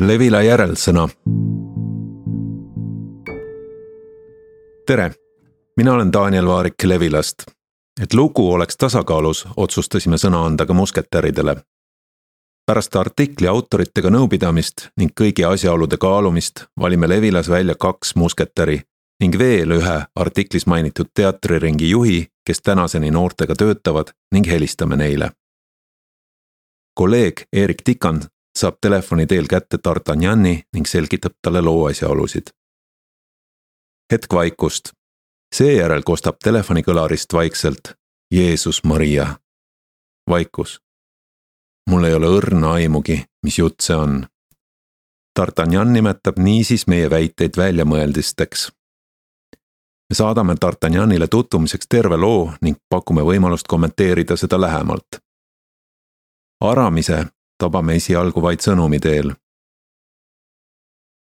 Levila järelsõna. tere, mina olen Daniel Vaarik Levilast. et lugu oleks tasakaalus, otsustasime sõna anda ka musketäridele. pärast artikli autoritega nõupidamist ning kõigi asjaolude kaalumist valime Levilas välja kaks musketäri ning veel ühe artiklis mainitud teatriringi juhi, kes tänaseni noortega töötavad ning helistame neile kolleeg Erik Tikan saab telefoni teel kätte D'Artagnani ning selgitab talle loo asjaolusid. hetk vaikust. seejärel kostab telefonikõlarist vaikselt Jeesus Maria. vaikus. mul ei ole õrna aimugi, mis jutt see on. D'Artagnan nimetab niisiis meie väiteid väljamõeldisteks. me saadame D'Artagnanile tutvumiseks terve loo ning pakume võimalust kommenteerida seda lähemalt. Aramise tabame esialgu vaid sõnumi teel.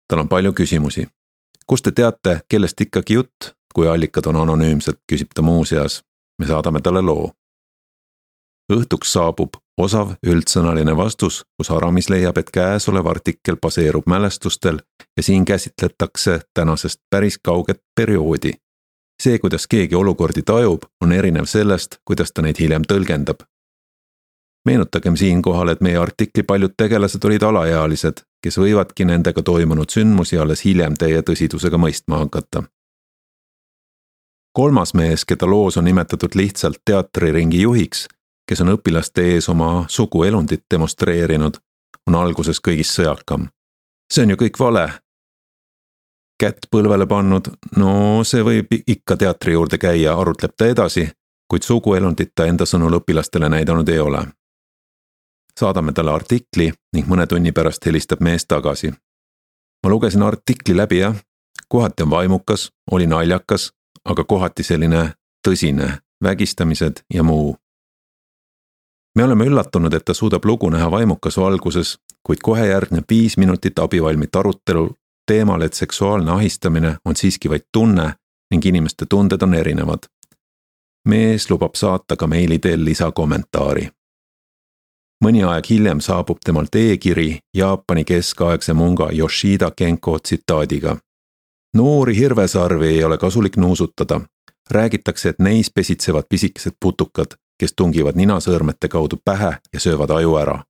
tal on palju küsimusi. kust te teate, kellest ikkagi jutt, kui allikad on anonüümsed, küsib ta muuseas. me saadame talle loo. õhtuks saabub osav üldsõnaline vastus, kus Aramis leiab, et käesolev artikkel baseerub mälestustel ja siin käsitletakse tänasest päris kauget perioodi. see, kuidas keegi olukordi tajub, on erinev sellest, kuidas ta neid hiljem tõlgendab meenutagem siinkohal, et meie artikli paljud tegelased olid alaealised, kes võivadki nendega toimunud sündmusi alles hiljem täie tõsidusega mõistma hakata. kolmas mees, keda loos on nimetatud lihtsalt teatriringi juhiks, kes on õpilaste ees oma suguelundit demonstreerinud, on alguses kõigist sõjakam. see on ju kõik vale. kätt põlvele pannud, no see võib ikka teatri juurde käia, arutleb ta edasi, kuid suguelundit ta enda sõnul õpilastele näidanud ei ole saadame talle artikli ning mõne tunni pärast helistab mees tagasi. ma lugesin artikli läbi jah, kohati on vaimukas, oli naljakas, aga kohati selline tõsine, vägistamised ja muu. me oleme üllatunud, et ta suudab lugu näha vaimukas valguses, kuid kohe järgneb viis minutit abivalmit arutelu teemal, et seksuaalne ahistamine on siiski vaid tunne ning inimeste tunded on erinevad. mees lubab saata ka meili teel lisakommentaari mõni aeg hiljem saabub temalt e-kiri Jaapani keskaegse munga Yoshida Genko tsitaadiga. noori hirvesarvi ei ole kasulik nuusutada. räägitakse, et neis pesitsevad pisikesed putukad, kes tungivad ninasõõrmete kaudu pähe ja söövad aju ära.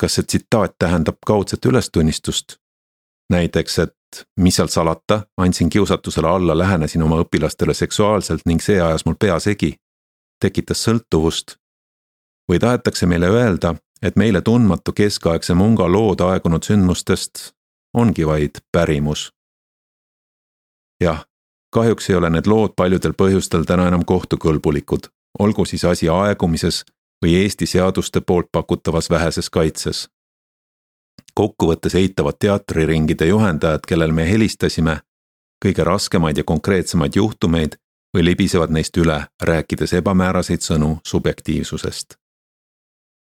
kas see tsitaat tähendab kaudset ülestunnistust? näiteks, et mis seal salata, andsin kiusatusele alla, lähenesin oma õpilastele seksuaalselt ning see ajas mul pea segi. tekitas sõltuvust või tahetakse meile öelda, et meile tundmatu keskaegse munga lood aegunud sündmustest ongi vaid pärimus. jah, kahjuks ei ole need lood paljudel põhjustel täna enam kohtukõlbulikud, olgu siis asi aegumises või Eesti seaduste poolt pakutavas väheses kaitses. kokkuvõttes eitavad teatriringide juhendajad, kellele me helistasime, kõige raskemaid ja konkreetsemaid juhtumeid või libisevad neist üle, rääkides ebamääraseid sõnu subjektiivsusest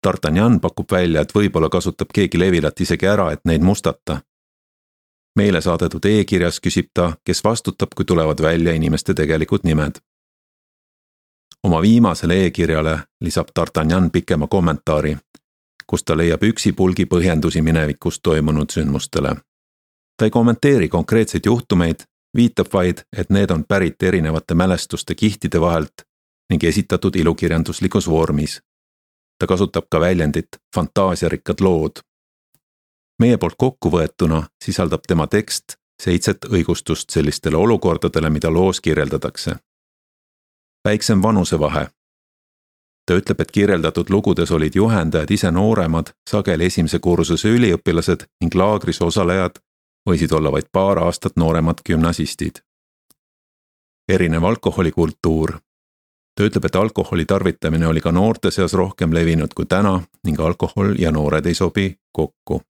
D'Artagnan pakub välja, et võib-olla kasutab keegi Levilat isegi ära, et neid mustata. meile saadetud e-kirjas küsib ta, kes vastutab, kui tulevad välja inimeste tegelikud nimed. oma viimasele e-kirjale lisab D'Artagnan pikema kommentaari, kus ta leiab üksipulgi põhjendusi minevikus toimunud sündmustele. ta ei kommenteeri konkreetseid juhtumeid, viitab vaid, et need on pärit erinevate mälestuste kihtide vahelt ning esitatud ilukirjanduslikus vormis ta kasutab ka väljendit fantaasiarikkad lood. meie poolt kokkuvõetuna sisaldab tema tekst seitset õigustust sellistele olukordadele, mida loos kirjeldatakse. väiksem vanusevahe. ta ütleb, et kirjeldatud lugudes olid juhendajad ise nooremad, sageli esimese kursuse üliõpilased ning laagris osalejad võisid olla vaid paar aastat nooremad gümnasistid. erinev alkoholikultuur ta ütleb, et alkoholi tarvitamine oli ka noorte seas rohkem levinud kui täna ning alkohol ja noored ei sobi kokku.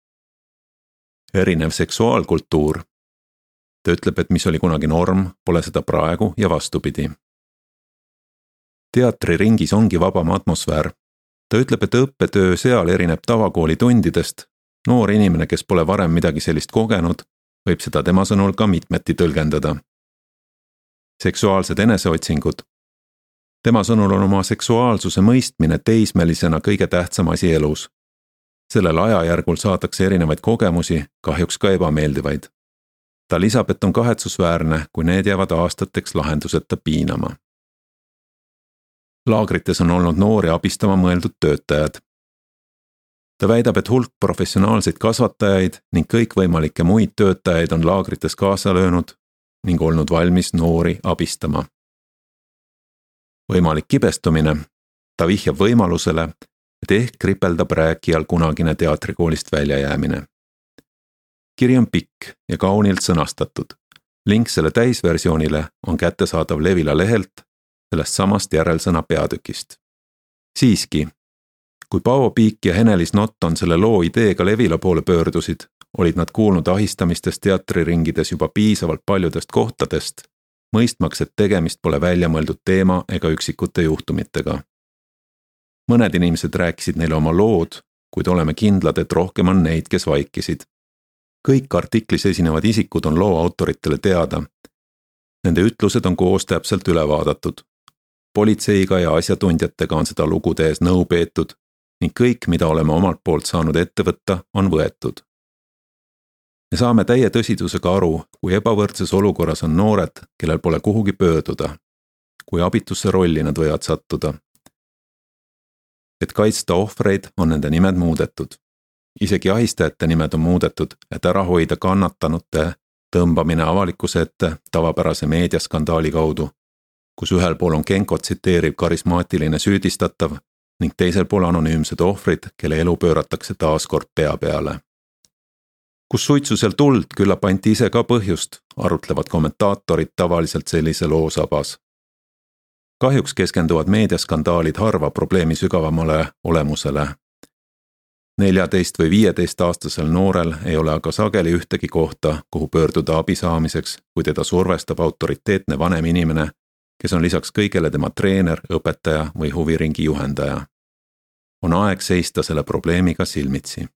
erinev seksuaalkultuur. ta ütleb, et mis oli kunagi norm, pole seda praegu ja vastupidi. teatriringis ongi vabam atmosfäär. ta ütleb, et õppetöö seal erineb tavakooli tundidest. noor inimene, kes pole varem midagi sellist kogenud, võib seda tema sõnul ka mitmeti tõlgendada seksuaalsed eneseotsingud tema sõnul on oma seksuaalsuse mõistmine teismelisena kõige tähtsam asi elus. sellel ajajärgul saadakse erinevaid kogemusi, kahjuks ka ebameeldivaid. ta lisab, et on kahetsusväärne, kui need jäävad aastateks lahenduseta piinama. laagrites on olnud noori abistama mõeldud töötajad. ta väidab, et hulk professionaalseid kasvatajaid ning kõikvõimalikke muid töötajaid on laagrites kaasa löönud ning olnud valmis noori abistama. Võimalik kibestumine, ta vihjab võimalusele, et ehk kripeldab rääkijal kunagine teatrikoolist väljajäämine. kiri on pikk ja kaunilt sõnastatud. link selle täisversioonile on kättesaadav Levila lehelt sellest samast järelsõna peatükist. siiski, kui Paavo Piik ja Henelis Notton selle loo ideega Levila poole pöördusid, olid nad kuulnud ahistamistest teatriringides juba piisavalt paljudest kohtadest, mõistmaks, et tegemist pole väljamõeldud teema ega üksikute juhtumitega mõned inimesed rääkisid neile oma lood, kuid oleme kindlad, et rohkem on neid, kes vaikisid. kõik artiklis esinevad isikud on loo autoritele teada. Nende ütlused on koos täpselt üle vaadatud. politseiga ja asjatundjatega on seda lugu tehes nõu peetud ning kõik, mida oleme omalt poolt saanud ette võtta, on võetud. Me saame täie tõsidusega aru, kui ebavõrdses olukorras on noored, kellel pole kuhugi pöörduda, kui abitusse rolli nad võivad sattuda et kaitsta ohvreid, on nende nimed muudetud. isegi ahistajate nimed on muudetud, et ära hoida kannatanute tõmbamine avalikkuse ette tavapärase meediaskandaali kaudu, kus ühel pool on Genko tsiteeriv karismaatiline süüdistatav ning teisel pool anonüümsed ohvrid, kelle elu pööratakse taas kord pea peale. Kus suitsu seal tuld, küllap anti ise ka põhjust, arutlevad kommentaatorid tavaliselt sellise loo sabas kahjuks keskenduvad meediaskandaalid harva probleemi sügavamale olemusele. neljateist või viieteistaastasel noorel ei ole aga sageli ühtegi kohta, kuhu pöörduda abi saamiseks, kui teda survestab autoriteetne vanem inimene, kes on lisaks kõigele tema treener, õpetaja või huviringi juhendaja. on aeg seista selle probleemiga silmitsi